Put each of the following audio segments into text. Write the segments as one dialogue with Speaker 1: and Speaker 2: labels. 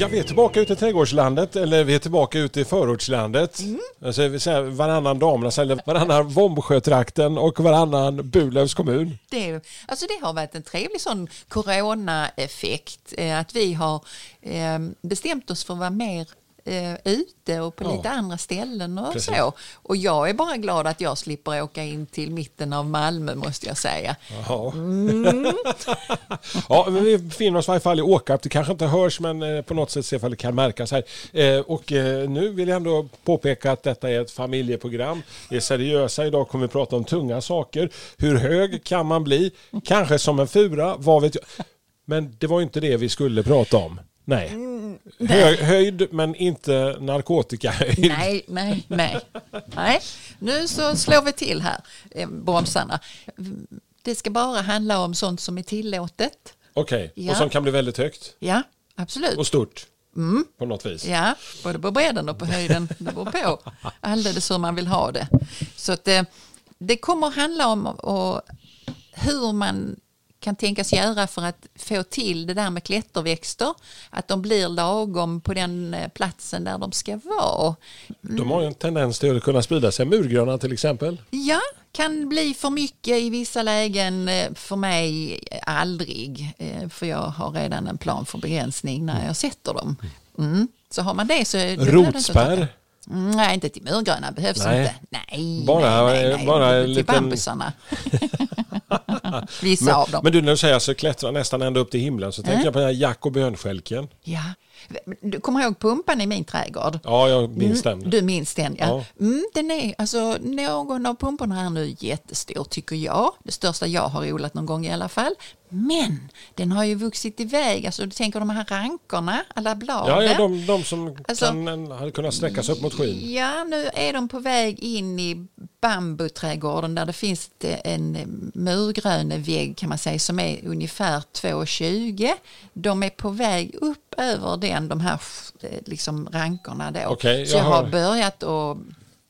Speaker 1: Ja, vi är tillbaka ute i trädgårdslandet, eller vi är tillbaka ute i förortslandet.
Speaker 2: Mm.
Speaker 1: Alltså, varannan Damernas, eller varannan Vombsjötrakten och varannan Burlövs kommun.
Speaker 2: Det, alltså det har varit en trevlig sån corona-effekt. eh, Att vi har eh, bestämt oss för att vara mer eh, ute och på
Speaker 1: Ja.
Speaker 2: lite andra ställen och
Speaker 1: Precis.
Speaker 2: så. Och jag är bara glad att jag slipper åka in till mitten av Malmö måste jag säga.
Speaker 1: Ja. ja, vi befinner oss i varje fall i Åkarp. Det kanske inte hörs, men eh, på något sätt se ifall det kan märkas här. Eh, Och eh, nu vill jag ändå påpeka att detta är ett familjeprogram. Vi är seriösa. Idag kommer vi prata om tunga saker. Hur hög kan man bli? Kanske som en fura, vad vet jag. Men det var inte det vi skulle prata om. Nej. Hö, höjd, men inte narkotikahöjd.
Speaker 2: Nej, nej, nej. nej. Nu så slår vi till här, eh, bromsarna. Det ska bara handla om sånt som är tillåtet.
Speaker 1: Okej,
Speaker 2: Ja.
Speaker 1: och som kan bli väldigt högt
Speaker 2: Ja, absolut.
Speaker 1: och stort. På något vis.
Speaker 2: Ja, både på bredden och på höjden. Det beror på alldeles hur man vill ha det. Så det, det kommer att handla om och hur man kan tänkas göra för att få till det där med klätterväxter. Att de blir lagom på den eh, platsen där de ska vara.
Speaker 1: De har ju en tendens till att kunna sprida sig. Murgröna till exempel.
Speaker 2: Ja, kan bli för mycket i vissa lägen. eh, För mig eh, aldrig. För jag har redan en plan för begränsning när jag sätter dem. Mm. Så har man det så...
Speaker 1: Rotspärr.
Speaker 2: Mm, Nej, inte till murgröna behövs
Speaker 1: Nej.
Speaker 2: inte. Nej,
Speaker 1: Bara-
Speaker 2: nej, nej, nej.
Speaker 1: bara
Speaker 2: till
Speaker 1: liten-
Speaker 2: bambusarna. Vissa
Speaker 1: Men,
Speaker 2: av dem.
Speaker 1: men du när du säger så klättrar nästan ända upp till himlen så tänker jag på den här Jack och bönskälken.
Speaker 2: Ja. Du kommer ihåg pumpan i min trädgård?
Speaker 1: Ja, jag minns
Speaker 2: Mm,
Speaker 1: den.
Speaker 2: Du minns den, ja.
Speaker 1: Ja.
Speaker 2: Mm, den är, alltså, någon av pumporna här nu är jättestor tycker jag. Det största jag har odlat någon gång i alla fall. Men den har ju vuxit iväg, alltså du tänker de här rankorna, alla bladen.
Speaker 1: Ja, ja de, de som
Speaker 2: Alltså-
Speaker 1: kan, hade kunnat sträcka sig upp mot skyn.
Speaker 2: Ja, nu är de på väg in i bambuträdgården där det finns en murgrönevägg kan man säga som är ungefär 2,20. De är på väg upp över den, de här eh, liksom rankorna då.
Speaker 1: Okej,
Speaker 2: Så
Speaker 1: jag
Speaker 2: jag har börjat att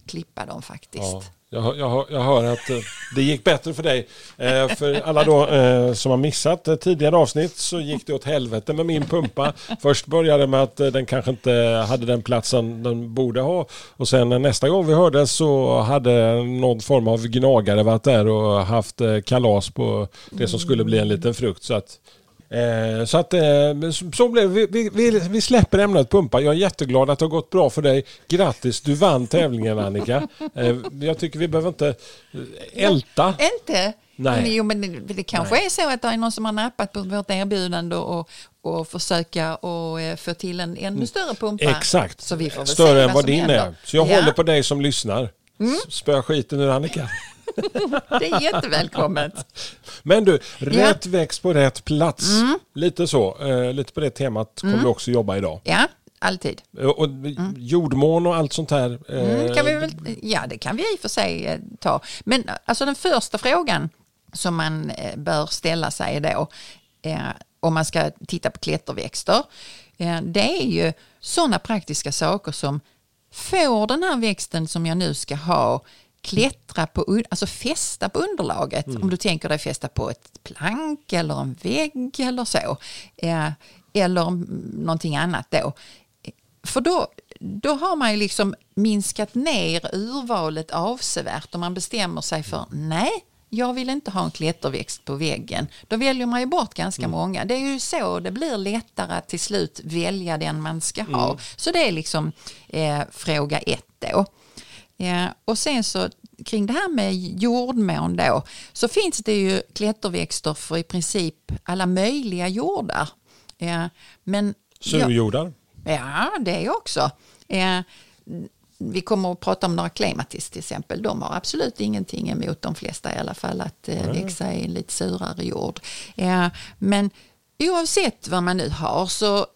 Speaker 2: klippa dem faktiskt.
Speaker 1: Ja, jag, jag, jag hör att eh, det gick bättre för dig. Eh, för alla då eh, som har missat eh, tidigare avsnitt så gick det åt helvete med min pumpa. Först började med att den kanske inte hade den platsen den borde ha. Och sen nästa gång vi hördes så hade någon form av gnagare varit där och haft kalas på det som skulle bli en liten frukt. Så att Eh, så att eh, men så- blev vi, vi, vi släpper ämnet pumpa. Jag är jätteglad att det har gått bra för dig. Grattis, du vann tävlingen Annika. Eh, jag tycker vi behöver inte eh, älta.
Speaker 2: Inte?
Speaker 1: Nej.
Speaker 2: Men, jo, men det, det kanske är så att det är någon som har nappat på vårt erbjudande och, och försöka och, eh, få till en ännu större pumpa.
Speaker 1: Exakt, större än
Speaker 2: vad
Speaker 1: vad din
Speaker 2: händer.
Speaker 1: är. Så jag
Speaker 2: Ja. Mm.
Speaker 1: håller på dig som lyssnar. S- Spöa skiten ur Annika.
Speaker 2: Det är jättevälkommet.
Speaker 1: Men du, rätt växt på rätt plats.
Speaker 2: Mm.
Speaker 1: Lite så. Eh, lite på det temat kommer vi också jobba idag.
Speaker 2: Ja, alltid.
Speaker 1: Eh, Och jordmån och allt sånt här. eh,
Speaker 2: Mm, kan vi väl, ja, det kan vi i och för sig eh, ta. Men alltså den första frågan som man eh, bör ställa sig då, eh, om man ska titta på klätterväxter, eh, det är ju sådana praktiska saker som får den här växten som jag nu ska ha klättra på, alltså fästa på underlaget. Om du tänker dig fästa på ett plank eller en vägg eller så. Eh, eller mm, någonting annat då. För då, då har man ju liksom minskat ner urvalet avsevärt om man bestämmer sig för nej, jag vill inte ha en klätterväxt på väggen. Då väljer man ju bort ganska många. Det är ju så det blir lättare att till slut välja den man ska ha. Så det är liksom eh, fråga ett då. Ja, och sen så kring det här med jordmån då så finns det ju klätterväxter för i princip alla möjliga jordar. Ja, men
Speaker 1: Surjordar.
Speaker 2: Ja, det är också. Eh, vi kommer att prata om några klematis till exempel. De har absolut ingenting emot de flesta i alla fall att eh, växa i en lite surare jord. Eh, men oavsett vad man nu har så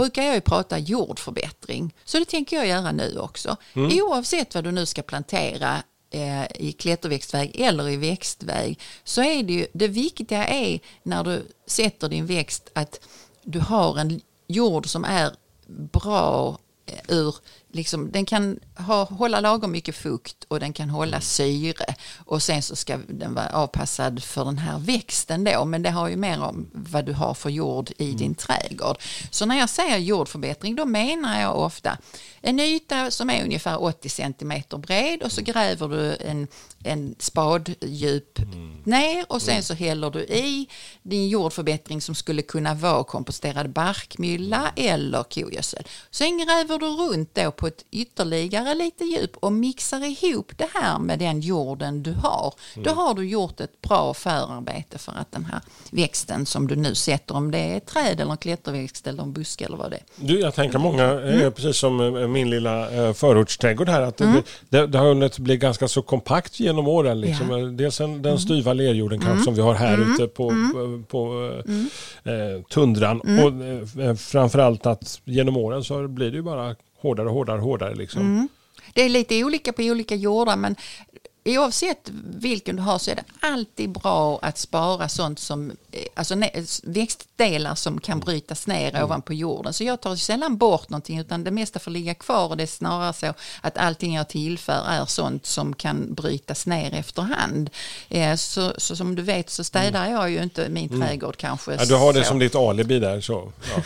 Speaker 2: brukar jag ju prata jordförbättring. Så det tänker jag göra nu också. Oavsett vad du nu ska plantera eh, i klätterväxtväg eller i växtväg så är det ju det viktiga är när du sätter din växt att du har en jord som är bra eh, ur Liksom, den kan ha, hålla lagom mycket fukt och den kan hålla syre. Och sen så ska den vara avpassad för den här växten då. Men det har ju mer om vad du har för jord i din trädgård. Så när jag säger jordförbättring då menar jag ofta en yta som är ungefär 80 cm bred och så gräver du en, en spaddjup ner och sen så häller du i din jordförbättring som skulle kunna vara komposterad barkmylla eller kogödsel. Sen gräver du runt då på ett ytterligare lite djup och mixar ihop det här med den jorden du har. Då har du gjort ett bra förarbete för att den här växten som du nu sätter, om det är ett träd eller en klätterväxt eller en buske eller vad det är.
Speaker 1: Du, jag tänker många är precis som eh, min lilla eh, förortsträdgård här. Att
Speaker 2: Mm.
Speaker 1: det, det, har hunnit bli ganska så kompakt genom åren. Liksom.
Speaker 2: Ja. Mm.
Speaker 1: Dels den, den styva lerjorden kanske som vi har här ute på, på, på eh, eh, tundran.
Speaker 2: Mm.
Speaker 1: Och eh, framförallt att genom åren så blir det ju bara hårdare, hårdare, hårdare. Liksom.
Speaker 2: Mm. Det är lite olika på olika jordar men oavsett vilken du har så är det alltid bra att spara sånt som, eh, alltså växtdelar som kan brytas ner ovanpå jorden. Så jag tar sällan bort någonting utan det mesta får ligga kvar och det är snarare så att allting jag tillför är sånt som kan brytas ner efterhand. Eh, Så, så som du vet så städar jag ju inte min trädgård kanske.
Speaker 1: Ja, du har det
Speaker 2: så.
Speaker 1: som ditt alibi där. Så. Ja.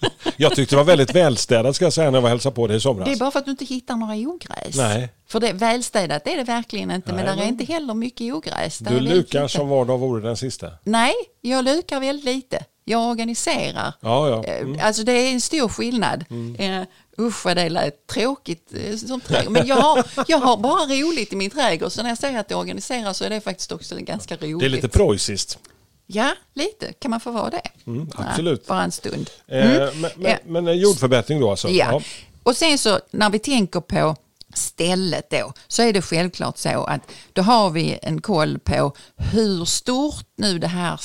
Speaker 1: jag tyckte det var väldigt välstädat ska jag säga när jag var hälsade på dig i somras.
Speaker 2: Det är bara för att du inte hittar några ogräs.
Speaker 1: Nej.
Speaker 2: För det, välstädat är det verkligen inte, men
Speaker 1: Nej,
Speaker 2: det är
Speaker 1: men-
Speaker 2: inte heller mycket ogräs. Där
Speaker 1: Du
Speaker 2: är
Speaker 1: lukar som var dag vore den sista.
Speaker 2: Nej, jag lukar väldigt lite. Jag organiserar.
Speaker 1: Ja, ja.
Speaker 2: Eh,
Speaker 1: Mm.
Speaker 2: Alltså det är en stor skillnad. Eh, usch vad det lät tråkigt eh, som trädgård. Men jag har, jag har bara roligt i min trädgård. Så när jag säger att jag organiserar så är det faktiskt också ganska roligt.
Speaker 1: Det är lite preussiskt.
Speaker 2: Ja, lite. Kan man få vara det?
Speaker 1: Mm, absolut.
Speaker 2: Ja, bara en stund.
Speaker 1: Eh, men, men,
Speaker 2: Ja.
Speaker 1: men eh, jordförbättring då alltså?
Speaker 2: Ja. Och sen så när vi tänker på stället då så är det självklart så att då har vi en koll på hur stort nu det här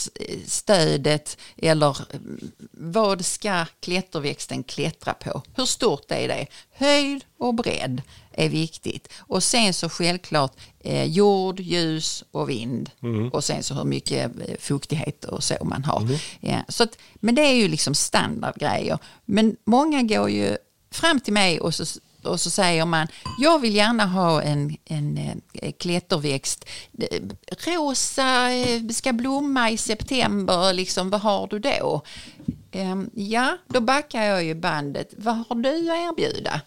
Speaker 2: stödet eller mm, vad ska klätterväxten klättra på? Hur stort är det? Höjd och bredd är viktigt. Och sen så självklart eh, jord, ljus och vind. Och sen så hur mycket eh, fuktighet och så man har. Ja, så att, men det är ju liksom standardgrejer. Men många går ju fram till mig och så, och så säger man jag vill gärna ha en, en eh, klätterväxt. Rosa eh, ska blomma i september, liksom, vad har du då? Ehm, ja, då backar jag ju bandet. Vad har du att erbjuda?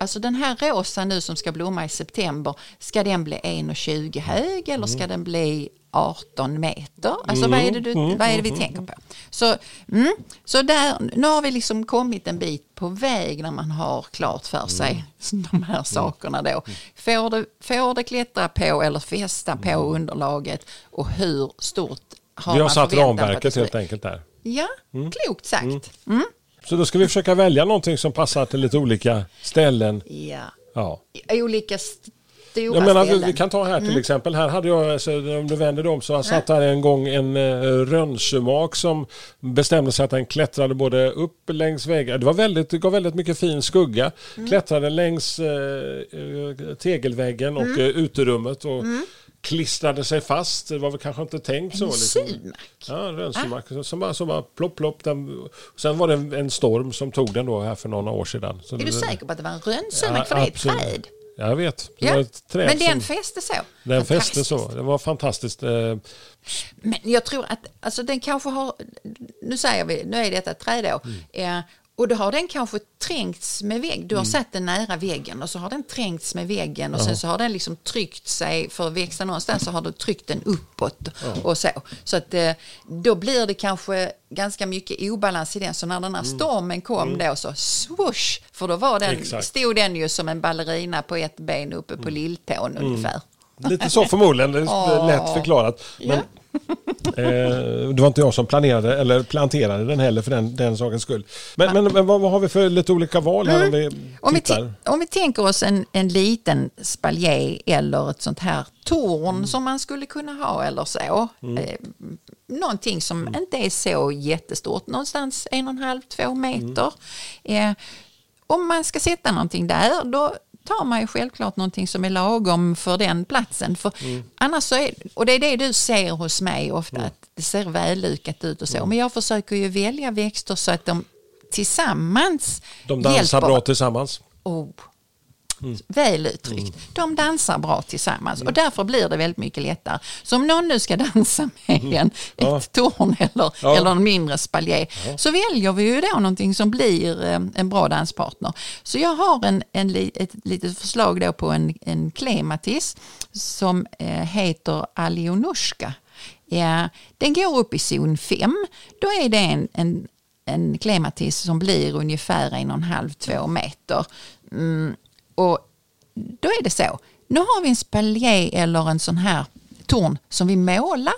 Speaker 2: Alltså den här rosa nu som ska blomma i september, ska den bli 1,20 hög eller ska den bli 18 meter? Alltså vad är det, du, vad är det vi tänker på? Så, mm, så där, nu har vi liksom kommit en bit på väg när man har klart för sig de här sakerna då. Får det, får det klättra på eller fästa på underlaget och hur stort har
Speaker 1: Vi har
Speaker 2: man
Speaker 1: satt ramverket helt enkelt där.
Speaker 2: Ja, klokt sagt. Mm.
Speaker 1: Så då ska vi försöka välja någonting som passar till lite olika ställen.
Speaker 2: Ja.
Speaker 1: Ja.
Speaker 2: Olika stora
Speaker 1: Jag menar, vi,
Speaker 2: ställen.
Speaker 1: vi kan ta här till exempel. Här hade jag, alltså, om du vänder dig om, så jag satt här en gång en uh, som bestämde sig att den klättrade både upp längs väggar. Det, var väldigt, det gav väldigt mycket fin skugga. Klättrade längs eh, tegelväggen och eh, uterummet och klistrade sig fast. Det var väl kanske inte tänkt så.
Speaker 2: En
Speaker 1: Liksom. Ja, en rönnsumak. Som bara, som bara plopp, plopp. Den, sen var det en, en storm som tog den då här för några år sedan. Så
Speaker 2: Är du
Speaker 1: det-
Speaker 2: säker på att det var en rönnsumak?
Speaker 1: Ja,
Speaker 2: för det är ett träd.
Speaker 1: Jag vet. Det
Speaker 2: Ja.
Speaker 1: var ett träd
Speaker 2: Men den
Speaker 1: som,
Speaker 2: fäste så.
Speaker 1: den fäste så. Det var fantastiskt. Eh,
Speaker 2: Men jag tror att alltså den kanske har, nu säger vi, nu är detta ett träd då,
Speaker 1: Mm.
Speaker 2: Och då har den kanske trängts med vägg. Du har satt den nära väggen och så har den trängts med väggen och sen så har den liksom tryckt sig, för att växa någonstans så har du tryckt den uppåt och så. Så att eh, då blir det kanske ganska mycket obalans i den. Så när den här stormen kom då så swoosh, för då var den,
Speaker 1: Exakt.
Speaker 2: stod den ju som en ballerina på ett ben uppe på lilltån ungefär.
Speaker 1: lite så förmodligen. Det är lätt förklarat. Men, eh, det var inte jag som planerade eller planterade den heller för den, den sakens skull. Men, men, men vad, vad har vi för lite olika val här om vi
Speaker 2: Mm. Om vi,
Speaker 1: tittar?
Speaker 2: ti- om vi tänker oss en, en liten spaljer eller ett sånt här torn som man skulle kunna ha eller så.
Speaker 1: Mm.
Speaker 2: Eh, någonting som inte är så jättestort, någonstans en och en halv, två meter. Eh, om man ska sätta någonting där, då tar man ju självklart någonting som är lagom för den platsen. För annars så är, och det är det du ser hos mig ofta, att det ser vällukat ut och så. Men jag försöker ju välja växter så att de tillsammans
Speaker 1: De dansar
Speaker 2: hjälper.
Speaker 1: bra tillsammans.
Speaker 2: Oh. Väl uttryckt. De dansar bra tillsammans och därför blir det väldigt mycket lättare. Så om någon nu ska dansa med en,
Speaker 1: Ja.
Speaker 2: ett torn eller,
Speaker 1: Ja.
Speaker 2: eller en mindre spaljé så väljer vi ju då någonting som blir eh, en bra danspartner. Så jag har en, en, ett litet förslag då på en, en klematis som eh, heter Alionushka. Ja, den går upp i zon 5. Då är det en, en, en klematis som blir ungefär en och en halv, två meter. Mm, och då är det så. Nu har vi en spaljé eller en sån här torn som vi målar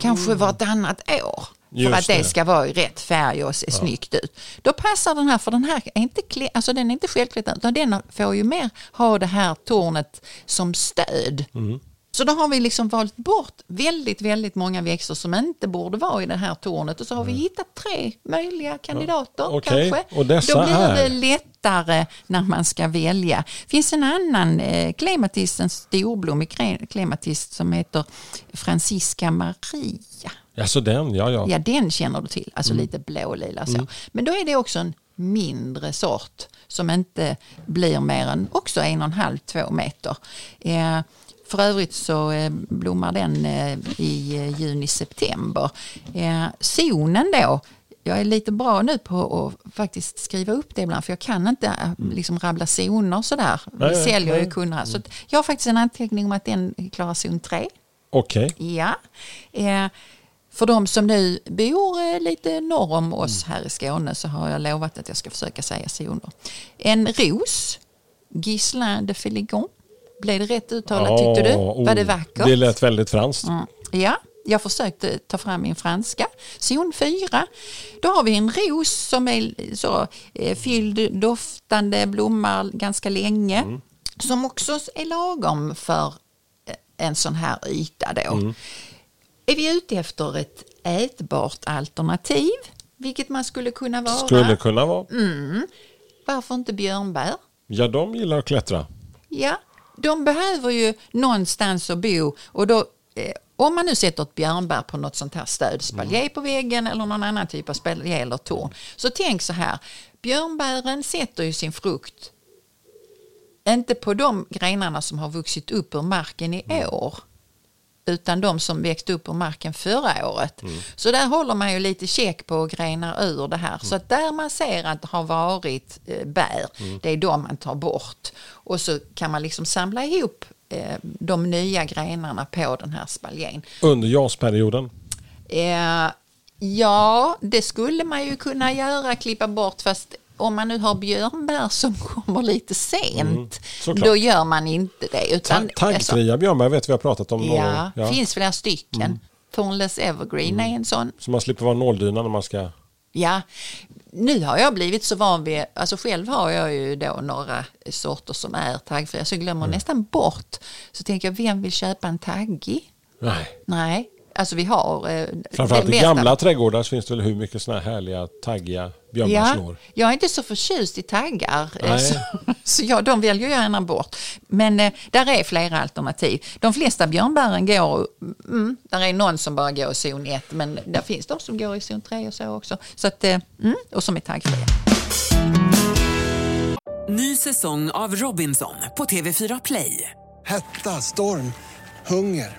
Speaker 2: kanske vartannat år. För
Speaker 1: Just
Speaker 2: att det,
Speaker 1: det.
Speaker 2: ska vara i rätt färg och se snyggt ut. Då passar den här, för den här är inte, alltså den är inte självklädd, utan den får ju mer ha det här tornet som stöd.
Speaker 1: Mm.
Speaker 2: Så då har vi liksom valt bort väldigt, väldigt många växter som inte borde vara i det här tornet och så har vi hittat tre möjliga kandidater
Speaker 1: Mm. Okej,
Speaker 2: kanske.
Speaker 1: och dessa
Speaker 2: då blir det
Speaker 1: är?
Speaker 2: lättare när man ska välja. Det finns en annan eh, klematist, en storblommig klematist som heter Francisca Maria.
Speaker 1: Alltså den, ja ja.
Speaker 2: Ja, den känner du till, alltså
Speaker 1: Mm.
Speaker 2: lite blålila så. Men då är det också en mindre sort som inte blir mer än också en och en halv, två meter. Eh, för övrigt så eh, blommar den eh, i eh, juni-september. Zonen då, jag är lite bra nu på att faktiskt skriva upp det ibland för jag kan inte eh, liksom rabbla zoner sådär. Vi
Speaker 1: Nej, nej,
Speaker 2: säljer ju
Speaker 1: nej.
Speaker 2: kunderna. Så att jag har faktiskt en anteckning om att den klarar zon 3.
Speaker 1: Okej.
Speaker 2: Ja. Eh, för de som nu bor lite norr om oss här i Skåne så har jag lovat att jag ska försöka säga zoner. En ros, Ghislain de Filigon. Blev det rätt uttalat tyckte du?
Speaker 1: oh,
Speaker 2: Var det vackert?
Speaker 1: Det lät väldigt franskt.
Speaker 2: Mm. Ja, jag försökte ta fram min franska. Zon 4. Då har vi en ros som är så eh, fylld, doftande, blommar ganska länge.
Speaker 1: Mm.
Speaker 2: Som också är lagom för eh, en sån här yta då.
Speaker 1: Mm.
Speaker 2: Är vi ute efter ett ätbart alternativ, vilket man skulle kunna vara.
Speaker 1: Skulle kunna vara.
Speaker 2: Mm. Varför inte björnbär?
Speaker 1: Ja, de gillar att klättra.
Speaker 2: Ja, de behöver ju någonstans att bo. Och då eh, om man nu sätter ett björnbär på något sånt här stöd, spaljé på väggen eller någon annan typ av spaljé eller torn. Så tänk så här, björnbären sätter ju sin frukt inte på de grenarna som har vuxit upp ur marken i år utan de som växte upp ur marken förra året. Så där håller man ju lite check på och grenar ur det här. Så att där man ser att det har varit eh, bär, det är de man tar bort. Och så kan man liksom samla ihop eh, de nya grenarna på den här spaljén.
Speaker 1: Under jasperioden.
Speaker 2: Eh, ja, det skulle man ju kunna göra, klippa bort, fast om man nu har björnbär som kommer lite sent,
Speaker 1: såklart.
Speaker 2: då gör man inte det.
Speaker 1: Ta
Speaker 2: Utan, alltså,
Speaker 1: taggfria björnbär vet vi har pratat om.
Speaker 2: Ja,
Speaker 1: gång. ja.
Speaker 2: finns flera stycken. Thornless Evergreen är en sån.
Speaker 1: Så man slipper vara nåldyna när man ska...
Speaker 2: Ja, nu har jag blivit så van vid, alltså själv har jag ju då några sorter som är taggfria så jag glömmer nästan bort. Så tänker jag, vem vill köpa en taggig?
Speaker 1: Nej.
Speaker 2: Nej, alltså vi har... Eh,
Speaker 1: Framförallt i gamla trädgårdar så finns det väl hur mycket såna här härliga taggiga
Speaker 2: Ja,
Speaker 1: björnbärslår.
Speaker 2: jag är inte så förtjust i taggar. eh. Så, så jag, de väljer jag gärna bort. Men eh, där är flera alternativ. De flesta björnbären går, mm, där är någon som bara går i zon 1 men där finns de som går i zon 3 och så också. Så att, eh, mm, och som är taggfria.
Speaker 3: Ny säsong av Robinson på TV4 Play.
Speaker 4: Hetta, storm, hunger.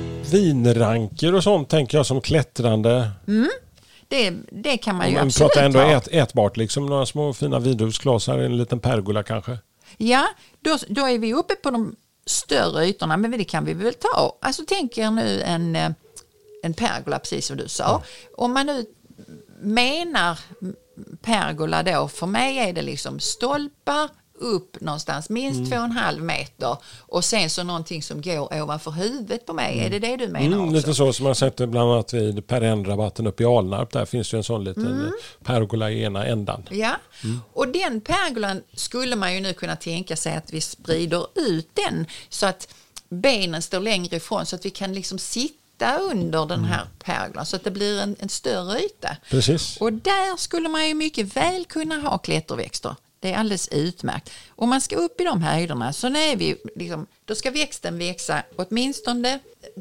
Speaker 1: Vinranker och sånt tänker jag som klättrande.
Speaker 2: Det, det kan man ju
Speaker 1: Man
Speaker 2: absolut
Speaker 1: pratar ändå
Speaker 2: ha.
Speaker 1: ät, ätbart liksom. Några små fina vindruvsglasar, en liten pergola kanske.
Speaker 2: Ja, då, då är vi uppe på de större ytorna, men det kan vi väl ta. Alltså tänk er nu en, eh, en pergola, precis som du sa. Om man nu menar pergola då, för mig är det liksom stolpar upp någonstans, minst två och en halv meter och sen så någonting som går ovanför huvudet på mig. Är det det du menar
Speaker 1: Mm,
Speaker 2: också?
Speaker 1: lite så som man sett bland annat vid Per rabatten uppe i Alnarp. Där finns ju en sån liten
Speaker 2: Mm.
Speaker 1: eh, pergola i ena ändan.
Speaker 2: Ja, och den pergolan skulle man ju nu kunna tänka sig att vi sprider ut den så att benen står längre ifrån så att vi kan liksom sitta under den här pergolan så att det blir en, en större yta.
Speaker 1: Precis.
Speaker 2: Och där skulle man ju mycket väl kunna ha klätterväxter. Det är alldeles utmärkt. Om man ska upp i de höjderna så är vi liksom, då ska växten växa åtminstone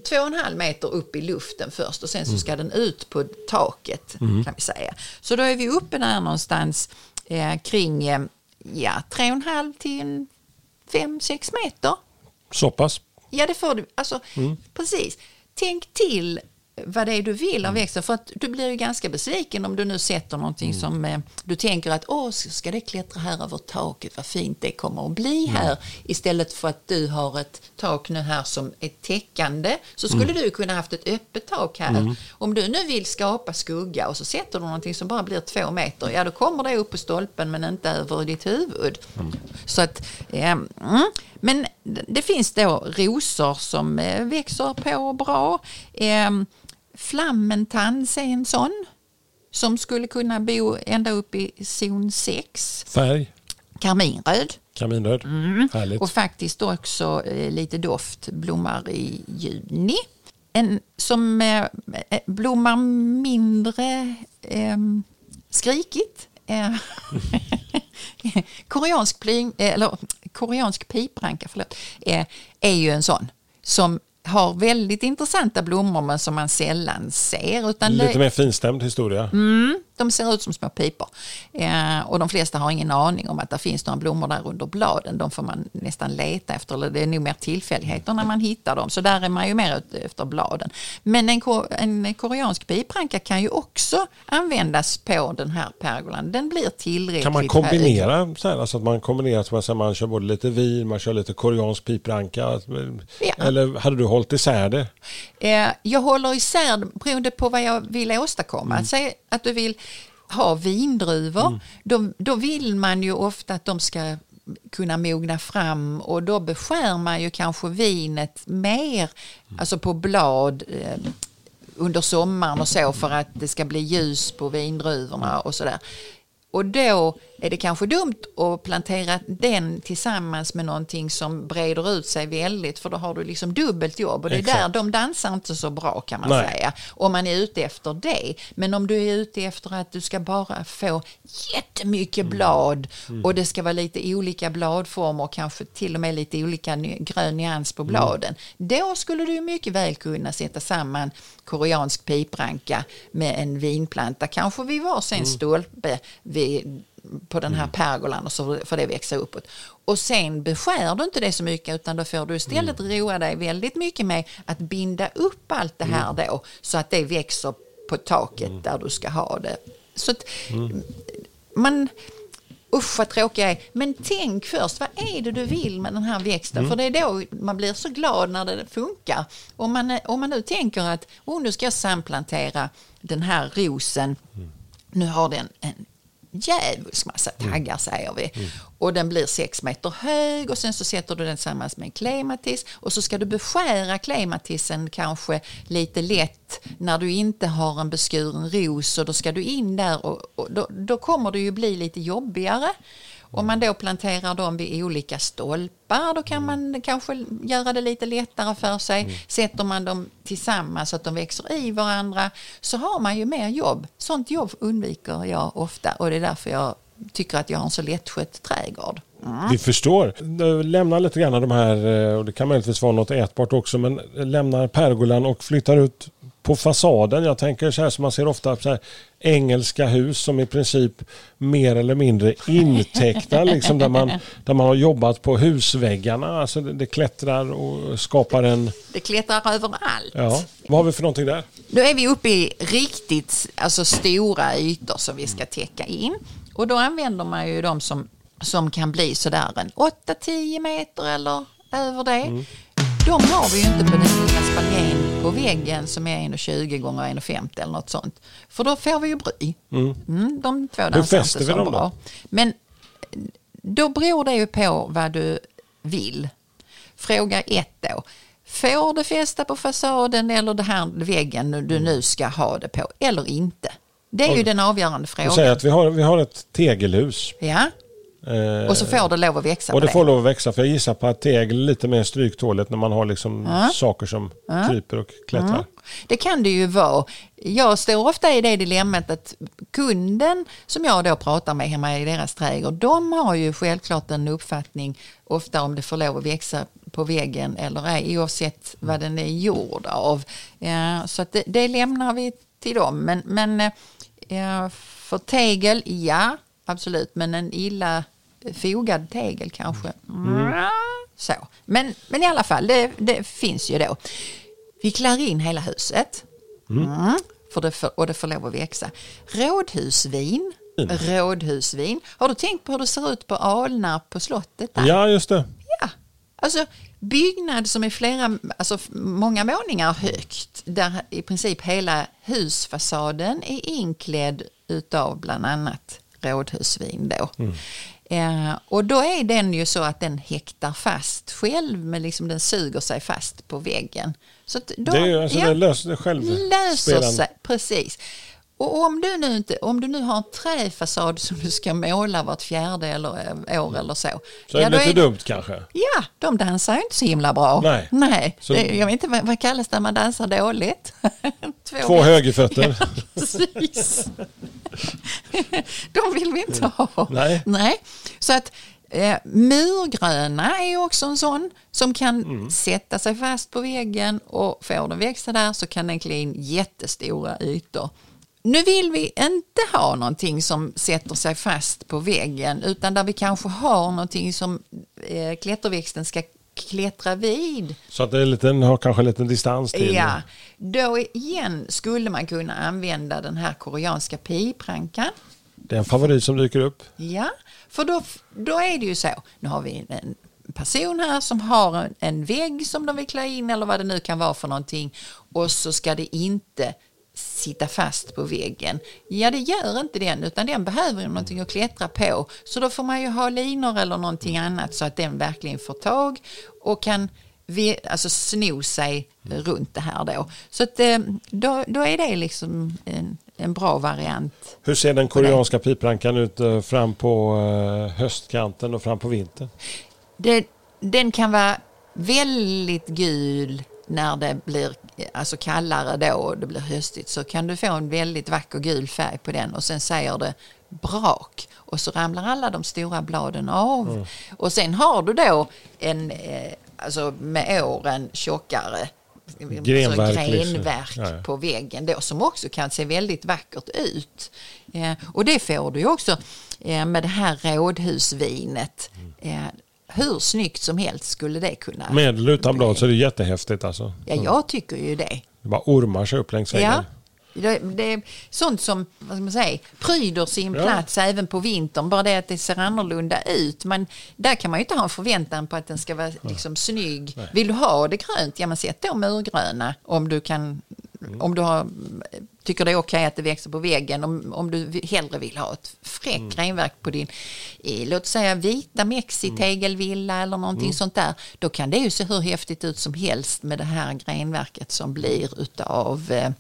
Speaker 2: två och en halv meter upp i luften först och sen så ska den ut på taket kan vi säga. Så då är vi uppe där någonstans eh, kring eh, ja, tre och en halv till en fem, sex meter.
Speaker 1: Så pass.
Speaker 2: Ja, det får du. Alltså, Precis. Tänk till vad det är du vill av växten. För att du blir ju ganska besviken om du nu sätter någonting som eh, du tänker att åh, ska det klättra här över taket, vad fint det kommer att bli här. Istället för att du har ett tak nu här som är täckande så skulle du kunna haft ett öppet tak här. Om du nu vill skapa skugga och så sätter du någonting som bara blir två meter, ja då kommer det upp på stolpen men inte över ditt huvud. Så att, eh, mm. Men det finns då rosor som eh, växer på bra. Eh, Flammentans är en sån som skulle kunna bo ända upp i zon 6.
Speaker 1: Färg,
Speaker 2: Karminröd
Speaker 1: kaminröd. Härligt.
Speaker 2: och faktiskt också eh, lite doft blommar i juni. En som eh, eh, blommar mindre eh, skrikigt. Eh, koreansk, pling, eh, eller, koreansk pipranka förlåt, är ju en sån som har väldigt intressanta blommor men som man sällan ser. Utan det-
Speaker 1: Lite mer finstämd historia.
Speaker 2: Mm, de ser ut som små pipor. Eh, och de flesta har ingen aning om att det finns några blommor där under bladen. De får man nästan leta efter. Eller det är nog mer tillfälligheter när man hittar dem. Så där är man ju mer ute efter bladen. Men en, en koreansk pipranka kan ju också användas på den här pergolan. Den blir tillräckligt
Speaker 1: Kan man
Speaker 2: hög.
Speaker 1: kombinera så här, alltså att man kombinerar så man, man kör både lite vin, man kör lite koreansk pipranka.
Speaker 2: Ja.
Speaker 1: Eller hade du hållit isär det?
Speaker 2: Eh, jag håller isär beroende på vad jag vill åstadkomma. Säg att du vill ha vindruvor. Då, då vill man ju ofta att de ska kunna mogna fram och då beskär man ju kanske vinet mer, alltså på blad eh, under sommaren och så för att det ska bli ljus på vindruvorna och sådär. Och då är det kanske dumt att plantera den tillsammans med någonting som breder ut sig väldigt för då har du liksom dubbelt jobb och det är
Speaker 1: Exakt.
Speaker 2: där de dansar inte så bra kan man
Speaker 1: Nej.
Speaker 2: säga. Om man är ute efter det. Men om du är ute efter att du ska bara få jättemycket blad och det ska vara lite olika bladformer och kanske till och med lite olika grön nyans på bladen. Då skulle du mycket väl kunna sätta samman koreansk pipranka med en vinplanta, kanske vid varsin stolpe vid, på den här pergolan och så får det växa uppåt. Och sen beskär du inte det så mycket utan då får du istället roa dig väldigt mycket med att binda upp allt det här då så att det växer på taket där du ska ha det. Så att man... Usch vad tråkig jag är. Men tänk först, vad är det du vill med den här växten? För det är då man blir så glad när det funkar. Om man, om man nu tänker att oh, nu ska jag samplantera den här rosen. Nu har den en djävulsk massa taggar säger vi. Och den blir sex meter hög och sen så sätter du den tillsammans med en klematis och så ska du beskära klematisen kanske lite lätt när du inte har en beskuren ros och då ska du in där och, och då, då kommer det ju bli lite jobbigare. Om man då planterar dem vid olika stolpar då kan man kanske göra det lite lättare för sig. Sätter man dem tillsammans så att de växer i varandra så har man ju mer jobb. Sånt jobb undviker jag ofta och det är därför jag tycker att jag har en så lättskött trädgård.
Speaker 1: Vi förstår. Lämna lite grann de här, eh, och det kan möjligtvis vara något ätbart också, men lämnar pergolan och flyttar ut på fasaden. Jag tänker så här som man ser ofta så här, engelska hus som i princip mer eller mindre intecknar liksom där man, där man har jobbat på husväggarna. Alltså det, det klättrar och skapar en...
Speaker 2: Det klättrar överallt.
Speaker 1: Ja. Vad har vi för någonting där?
Speaker 2: Då är vi uppe i riktigt alltså, stora ytor som vi ska täcka in. Och då använder man ju de som, som kan bli sådär en 8-10 meter eller över det. De har vi ju inte på den lilla spaljén på väggen som är 1,20 gånger 1,50 eller något sånt. För då får vi ju bry. Mm, de två dansar inte så
Speaker 1: dem då?
Speaker 2: bra. Men då beror det ju på vad du vill. Fråga ett då. Får det fästa på fasaden eller det här väggen du nu ska ha det på eller inte? Det är ju den avgörande frågan.
Speaker 1: att vi har, vi har ett tegelhus.
Speaker 2: Ja,
Speaker 1: Eh,
Speaker 2: och så får det lov att växa
Speaker 1: och det får lov att växa för jag gissar på att tegel är lite mer stryktåligt när man har liksom saker som kryper och klättrar.
Speaker 2: Det kan det ju vara. Jag står ofta i det dilemmat att kunden som jag då pratar med hemma i deras trädgård, de har ju självklart en uppfattning ofta om det får lov att växa på väggen eller ej, oavsett vad den är gjord av. Ja, så det, det lämnar vi till dem. Men, men eh, för tegel, ja, absolut, men en illa fogad tegel kanske. Mm. Så. Men, men i alla fall, det, det finns ju då. Vi klär in hela huset. Mm. För det för, och det får lov att växa. Rådhusvin. Rådhusvin. Har du tänkt på hur det ser ut på Alnarp på slottet? Där?
Speaker 1: Ja, just det.
Speaker 2: Ja. Alltså byggnad som är flera, alltså många våningar högt. Där i princip hela husfasaden är inklädd utav bland annat rådhusvin då. Eh, och då är den ju så att den häktar fast själv, men liksom den suger sig fast på väggen. Så då,
Speaker 1: Det är ju alltså
Speaker 2: ja,
Speaker 1: det löser det själv.
Speaker 2: löser sig, precis. Och om du nu inte, om du nu har en träfasad som du ska måla vart fjärde eller eh, år eller så.
Speaker 1: Så är det lite dumt kanske.
Speaker 2: Ja, de dansar ju inte så himla bra.
Speaker 1: Nej.
Speaker 2: Nej.
Speaker 1: Så-
Speaker 2: Det, jag vet inte vad, vad kallas det när man dansar dåligt? Två,
Speaker 1: Två högerfötter.
Speaker 2: Ja, precis. de vill vi inte ha.
Speaker 1: Nej.
Speaker 2: Nej. Så att eh, murgröna är också en sån som kan
Speaker 1: Mm.
Speaker 2: sätta sig fast på väggen och får den växa där så kan den klä in jättestora ytor. Nu vill vi inte ha någonting som sätter sig fast på väggen utan där vi kanske har någonting som eh, klätterväxten ska klättra vid.
Speaker 1: Så att det är lite, har kanske en liten distans till.
Speaker 2: Ja, då igen skulle man kunna använda den här koreanska piprankan.
Speaker 1: Det är en favorit som dyker upp.
Speaker 2: Ja, för då, då är det ju så. Nu har vi en person här som har en, en vägg som de vill klä in eller vad det nu kan vara för någonting. Och så ska det inte sitta fast på väggen. Ja, det gör inte den, utan den behöver någonting att klättra på. Så då får man ju ha linor eller någonting annat så att den verkligen får tag och kan vi, alltså sno sig runt det här då. Så att, eh, då, då är det liksom en, en bra variant.
Speaker 1: Hur ser den koreanska piprankan ut eh, fram på eh, höstkanten och fram på vintern?
Speaker 2: Det, den kan vara väldigt gul när det blir alltså kallare då och det blir höstigt så kan du få en väldigt vacker gul färg på den och sen säger det brak och så ramlar alla de stora bladen av. Och sen har du då en, eh, alltså med åren tjockare
Speaker 1: Grenverk,
Speaker 2: alltså
Speaker 1: liksom.
Speaker 2: grenverk
Speaker 1: ja.
Speaker 2: på väggen då som också kan se väldigt vackert ut. Eh, och det får du ju också eh, med det här rådhusvinet. Eh, hur snyggt som helst skulle det kunna.
Speaker 1: Med eller utan blad så är det jättehäftigt alltså.
Speaker 2: Ja, jag tycker ju det.
Speaker 1: Det bara ormar sig upp längs väggen.
Speaker 2: Ja. Det, det är sånt som vad ska man säga, pryder sin
Speaker 1: Ja.
Speaker 2: plats även på vintern. Bara det att det ser annorlunda ut. Men där kan man ju inte ha en förväntan på att den ska vara liksom, snygg. Vill du ha det grönt, ja men sätt då murgröna om du kan
Speaker 1: Mm.
Speaker 2: om du har, tycker det är okej att det växer på väggen, om, om du hellre vill ha ett fräckt
Speaker 1: Mm.
Speaker 2: grenverk på din, låt säga vita mexitegelvilla eller någonting
Speaker 1: Mm.
Speaker 2: sånt där, då kan det ju se hur häftigt ut som helst med det här grenverket som blir utav eh,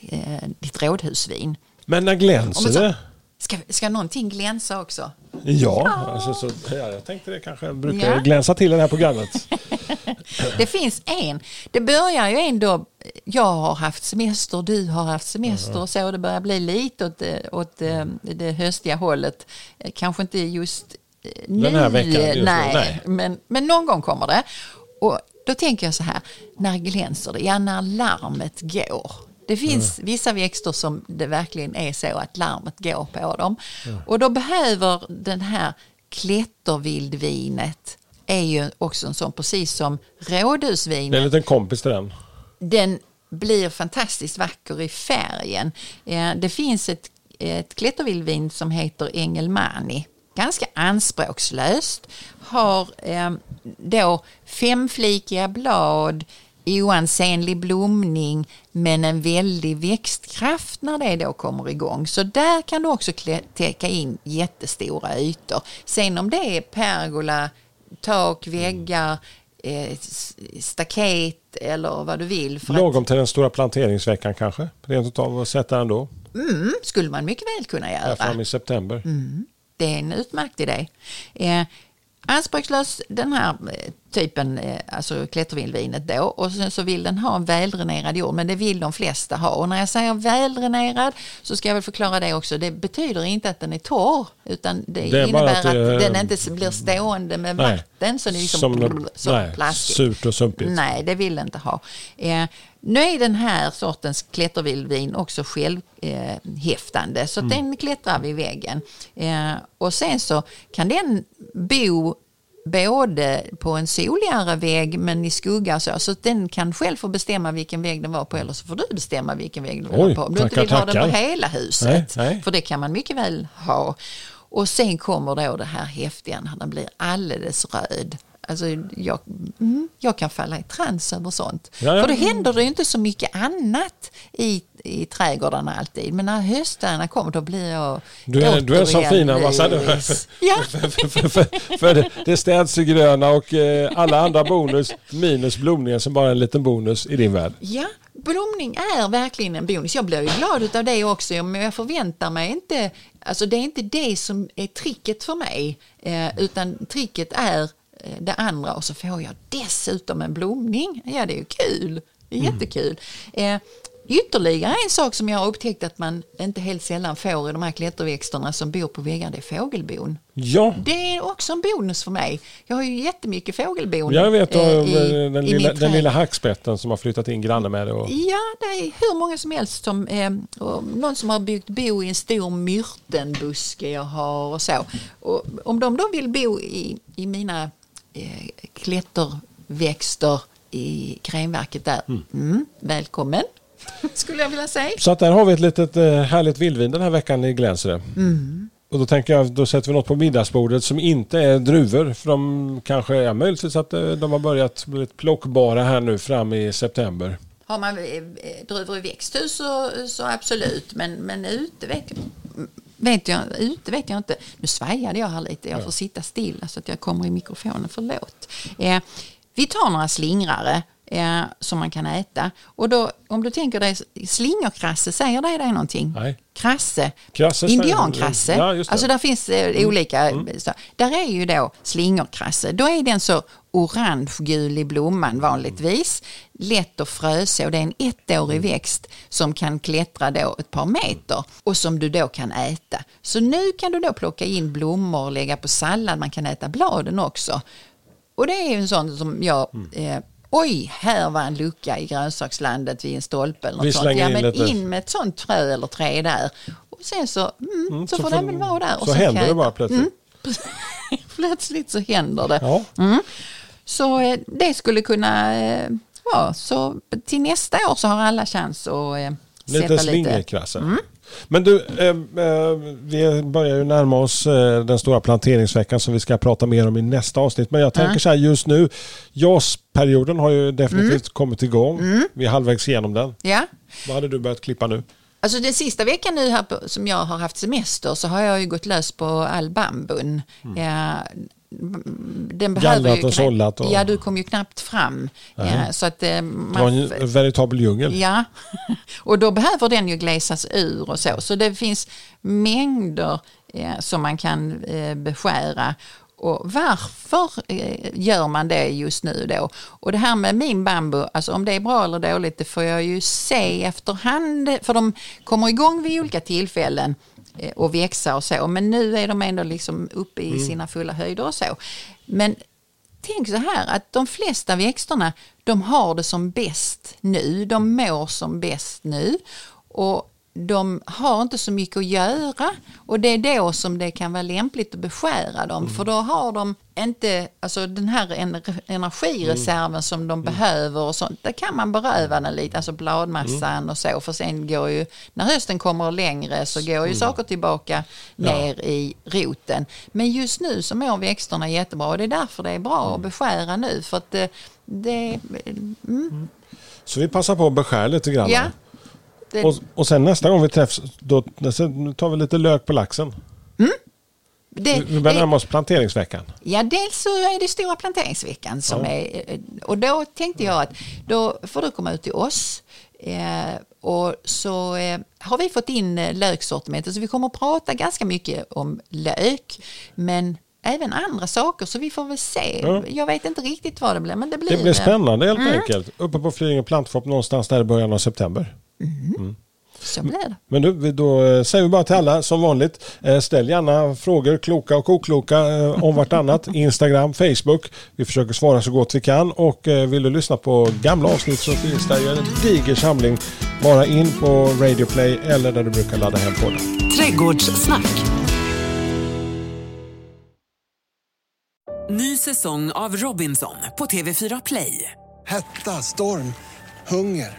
Speaker 2: eh, ditt rådhusvin.
Speaker 1: Men när glänser det?
Speaker 2: Ska, ska någonting glänsa också?
Speaker 1: Ja, alltså, så, ja, jag tänkte det kanske brukar
Speaker 2: Ja.
Speaker 1: glänsa till i det här programmet.
Speaker 2: Det finns en. Det börjar ju ändå, jag har haft semester, du har haft semester och så. och Det börjar bli lite åt, det- åt eh, det höstiga hållet. Kanske inte just eh, nu,
Speaker 1: här veckan, just nu,
Speaker 2: nej,
Speaker 1: nej.
Speaker 2: Men, men någon gång kommer det. Och då tänker jag så här, när glänser det? Ja, när larmet går. Det finns vissa växter som det verkligen är så att larmet går på dem. Och då behöver den här klättervildvinet är ju också en sån, precis som
Speaker 1: Det är en
Speaker 2: rådhusvinet
Speaker 1: liten kompis till den.
Speaker 2: den blir fantastiskt vacker i färgen. Det finns ett, ett klättervildvin som heter Engelmani. Ganska anspråkslöst. Har eh, då femflikiga blad, oansenlig blomning men en väldig växtkraft när det då kommer igång. Så där kan du också täcka in jättestora ytor. Sen om det är pergola, tak, väggar, eh, staket eller vad du vill. För att,
Speaker 1: Lagom till den stora planteringsveckan kanske. Rent utav att sätta den då.
Speaker 2: mm, skulle man mycket väl kunna
Speaker 1: Här
Speaker 2: göra.
Speaker 1: fram i september.
Speaker 2: Det är en utmärkt idé. Eh, anspråkslös den här eh, typen, eh, alltså klättervildvinet då. Och sen så vill den ha en väldränerad jord, men det vill de flesta ha. Och när jag säger väldränerad så ska jag väl förklara det också. Det betyder inte att den är torr, utan det,
Speaker 1: Det
Speaker 2: innebär
Speaker 1: att
Speaker 2: att,
Speaker 1: det-
Speaker 2: den inte blir stående med
Speaker 1: Nej.
Speaker 2: vatten. Så det är liksom
Speaker 1: Som
Speaker 2: brr, så
Speaker 1: nej,
Speaker 2: plaskigt.
Speaker 1: surt och sumpigt.
Speaker 2: Nej, det vill den inte ha. Eh, nu är den här sortens klättervildvin också självhäftande, så att
Speaker 1: Mm.
Speaker 2: den klättrar vid väggen. Eh, och sen så kan den bo både på en soligare vägg men i skugga så. Så den kan själv få bestämma vilken vägg den var på eller så får du bestämma vilken vägg den var
Speaker 1: Oj,
Speaker 2: på. Om du inte
Speaker 1: tackar,
Speaker 2: vill ha den på
Speaker 1: tackar.
Speaker 2: hela huset.
Speaker 1: Nej, nej.
Speaker 2: För det kan man mycket väl ha. Och sen kommer då det här häftiga när den blir alldeles röd. Alltså jag, mm, jag kan falla i trans över sånt.
Speaker 1: Ja, ja.
Speaker 2: För då händer det ju inte så mycket annat i, i trädgårdarna alltid. Men när höstarna kommer då blir jag
Speaker 1: Du är, du är
Speaker 2: återigen
Speaker 1: fin ambassadör
Speaker 2: Ja.
Speaker 1: för, för, för, för, för det, det städs i gröna och eh, alla andra bonus minus blomningen som bara är en liten bonus i din värld.
Speaker 2: Ja, blomning är verkligen en bonus. Jag blir ju glad av det också, men jag förväntar mig inte... Alltså det är inte det som är tricket för mig, eh, utan tricket är det andra och så får jag dessutom en blomning. Ja, det är ju kul. Det är jättekul. Eh, Ytterligare en sak som jag har upptäckt att man inte helt sällan får i de här klätterväxterna som bor på väggarna, det är fågelbon.
Speaker 1: Ja,
Speaker 2: Det är också en bonus för mig. Jag har ju jättemycket fågelbon
Speaker 1: jag vet
Speaker 2: eh, i-
Speaker 1: den,
Speaker 2: i
Speaker 1: lilla, den lilla hackspetten som har flyttat in granne med det. Och,
Speaker 2: Ja, det är hur många som helst. Som, eh, någon som har byggt bo i en stor myrtenbuske jag har och så. Och om de då vill bo i, i mina eh, klätterväxter i krämverket där, mm, välkommen skulle jag vilja säga.
Speaker 1: Så att där har vi ett litet eh, härligt vildvin den här veckan i Glänsre.
Speaker 2: Mm.
Speaker 1: Och då tänker jag, då sätter vi något på middagsbordet som inte är druvor. För de kanske är möjligtvis att eh, de har börjat bli plockbara här nu fram i september.
Speaker 2: Har man eh, eh, druvor i växthus så, så absolut, men, men ute vet jag, ute vet jag inte. Nu svajade jag här lite, jag får sitta stilla så att jag kommer i mikrofonen, förlåt. Eh, vi tar några slingrare eh, som man kan äta. Och då, om du tänker dig slingerkrasse, säger det dig någonting?
Speaker 1: Nej.
Speaker 2: Krasse,
Speaker 1: Krasse,
Speaker 2: indiankrasse.
Speaker 1: ja,
Speaker 2: alltså där finns eh, olika. Så, där är ju då slingerkrasse. Då är den så orange-gul i blomman vanligtvis. Lätt att fröså. Det är en ettårig växt som kan klättra då ett par meter och som du då kan äta. Så nu kan du då plocka in blommor och lägga på sallad. Man kan äta bladen också. Och det är ju en sån som jag... Eh, oj, här var en lucka i grönsakslandet vid en stolpe eller något sånt. Ja,
Speaker 1: in
Speaker 2: men
Speaker 1: lite-
Speaker 2: in med ett sånt frö eller tre där. Och sen så, mm, så,
Speaker 1: så
Speaker 2: får den väl vara där. Och
Speaker 1: så
Speaker 2: kan
Speaker 1: händer det bara plötsligt.
Speaker 2: Mm. plötsligt så händer det.
Speaker 1: Ja.
Speaker 2: Mm. Så eh, det skulle kunna eh, vara så till nästa år så har alla chans att eh,
Speaker 1: Lite
Speaker 2: sätta lite...
Speaker 1: slingerkrasse. Men du, vi börjar ju närma oss den stora planteringsveckan som vi ska prata mer om i nästa avsnitt. Men jag tänker så här just nu, JAS-perioden har ju definitivt
Speaker 2: Mm.
Speaker 1: kommit igång. Vi är halvvägs igenom den.
Speaker 2: Ja,
Speaker 1: Vad hade du börjat klippa nu?
Speaker 2: Alltså den sista veckan nu här på, som jag har haft semester så har jag ju gått lös på all bambun. Ja, den behöver
Speaker 1: Gallrat och sållat och-
Speaker 2: Ja, du kom ju knappt fram. Ja, så att, eh,
Speaker 1: Det var
Speaker 2: man,
Speaker 1: en veritabel djungel.
Speaker 2: Ja, och då behöver den ju glesas ur och så. Så det finns mängder eh, som man kan eh, beskära. Och varför eh, gör man det just nu då? Och det här med min bambu, alltså om det är bra eller dåligt, det får jag ju se efterhand. För de kommer igång vid olika tillfällen och växa och så. Men nu är de ändå liksom uppe i sina fulla höjder och så. Men tänk så här att de flesta växterna de har det som bäst nu. De mår som bäst nu. Och de har inte så mycket att göra och det är då som det kan vara lämpligt att beskära dem för då har de inte alltså den här ener- energireserven som de behöver och sånt. Där kan man beröva den lite, alltså bladmassan och så för sen går ju, när hösten kommer längre så går ju saker tillbaka ner i roten. Men just nu så mår växterna jättebra och det är därför det är bra att beskära nu för att det, det mm,
Speaker 1: Så vi passar på att beskära lite grann.
Speaker 2: ja. Det,
Speaker 1: Och, och sen nästa gång vi träffas, då då tar vi lite lök på laxen.
Speaker 2: Det,
Speaker 1: vi börjar närma oss planteringsveckan.
Speaker 2: Ja, dels så är det stora planteringsveckan som är, och då tänkte jag att då får du komma ut till oss eh, och så eh, har vi fått in eh, löksortimentet så vi kommer att prata ganska mycket om lök men även andra saker så vi får väl se.
Speaker 1: Ja.
Speaker 2: Jag vet inte riktigt vad det blir men det blir,
Speaker 1: Det blir spännande helt
Speaker 2: Mm.
Speaker 1: enkelt. Uppe på Flyinge plantshop någonstans där i början av september.
Speaker 2: Så blir det.
Speaker 1: Men du, då eh, säger vi bara till alla som vanligt. eh, Ställ gärna frågor, kloka och okloka eh, om vartannat. Instagram, Facebook. Vi försöker svara så gott vi kan. Och vill du lyssna på gamla avsnitt så finns det ju en diger samling. Bara in på Radio Play eller där du brukar ladda hem podden.
Speaker 3: Trädgårdssnack. Ny säsong av Robinson på TV4 Play.
Speaker 4: Hetta, storm, hunger.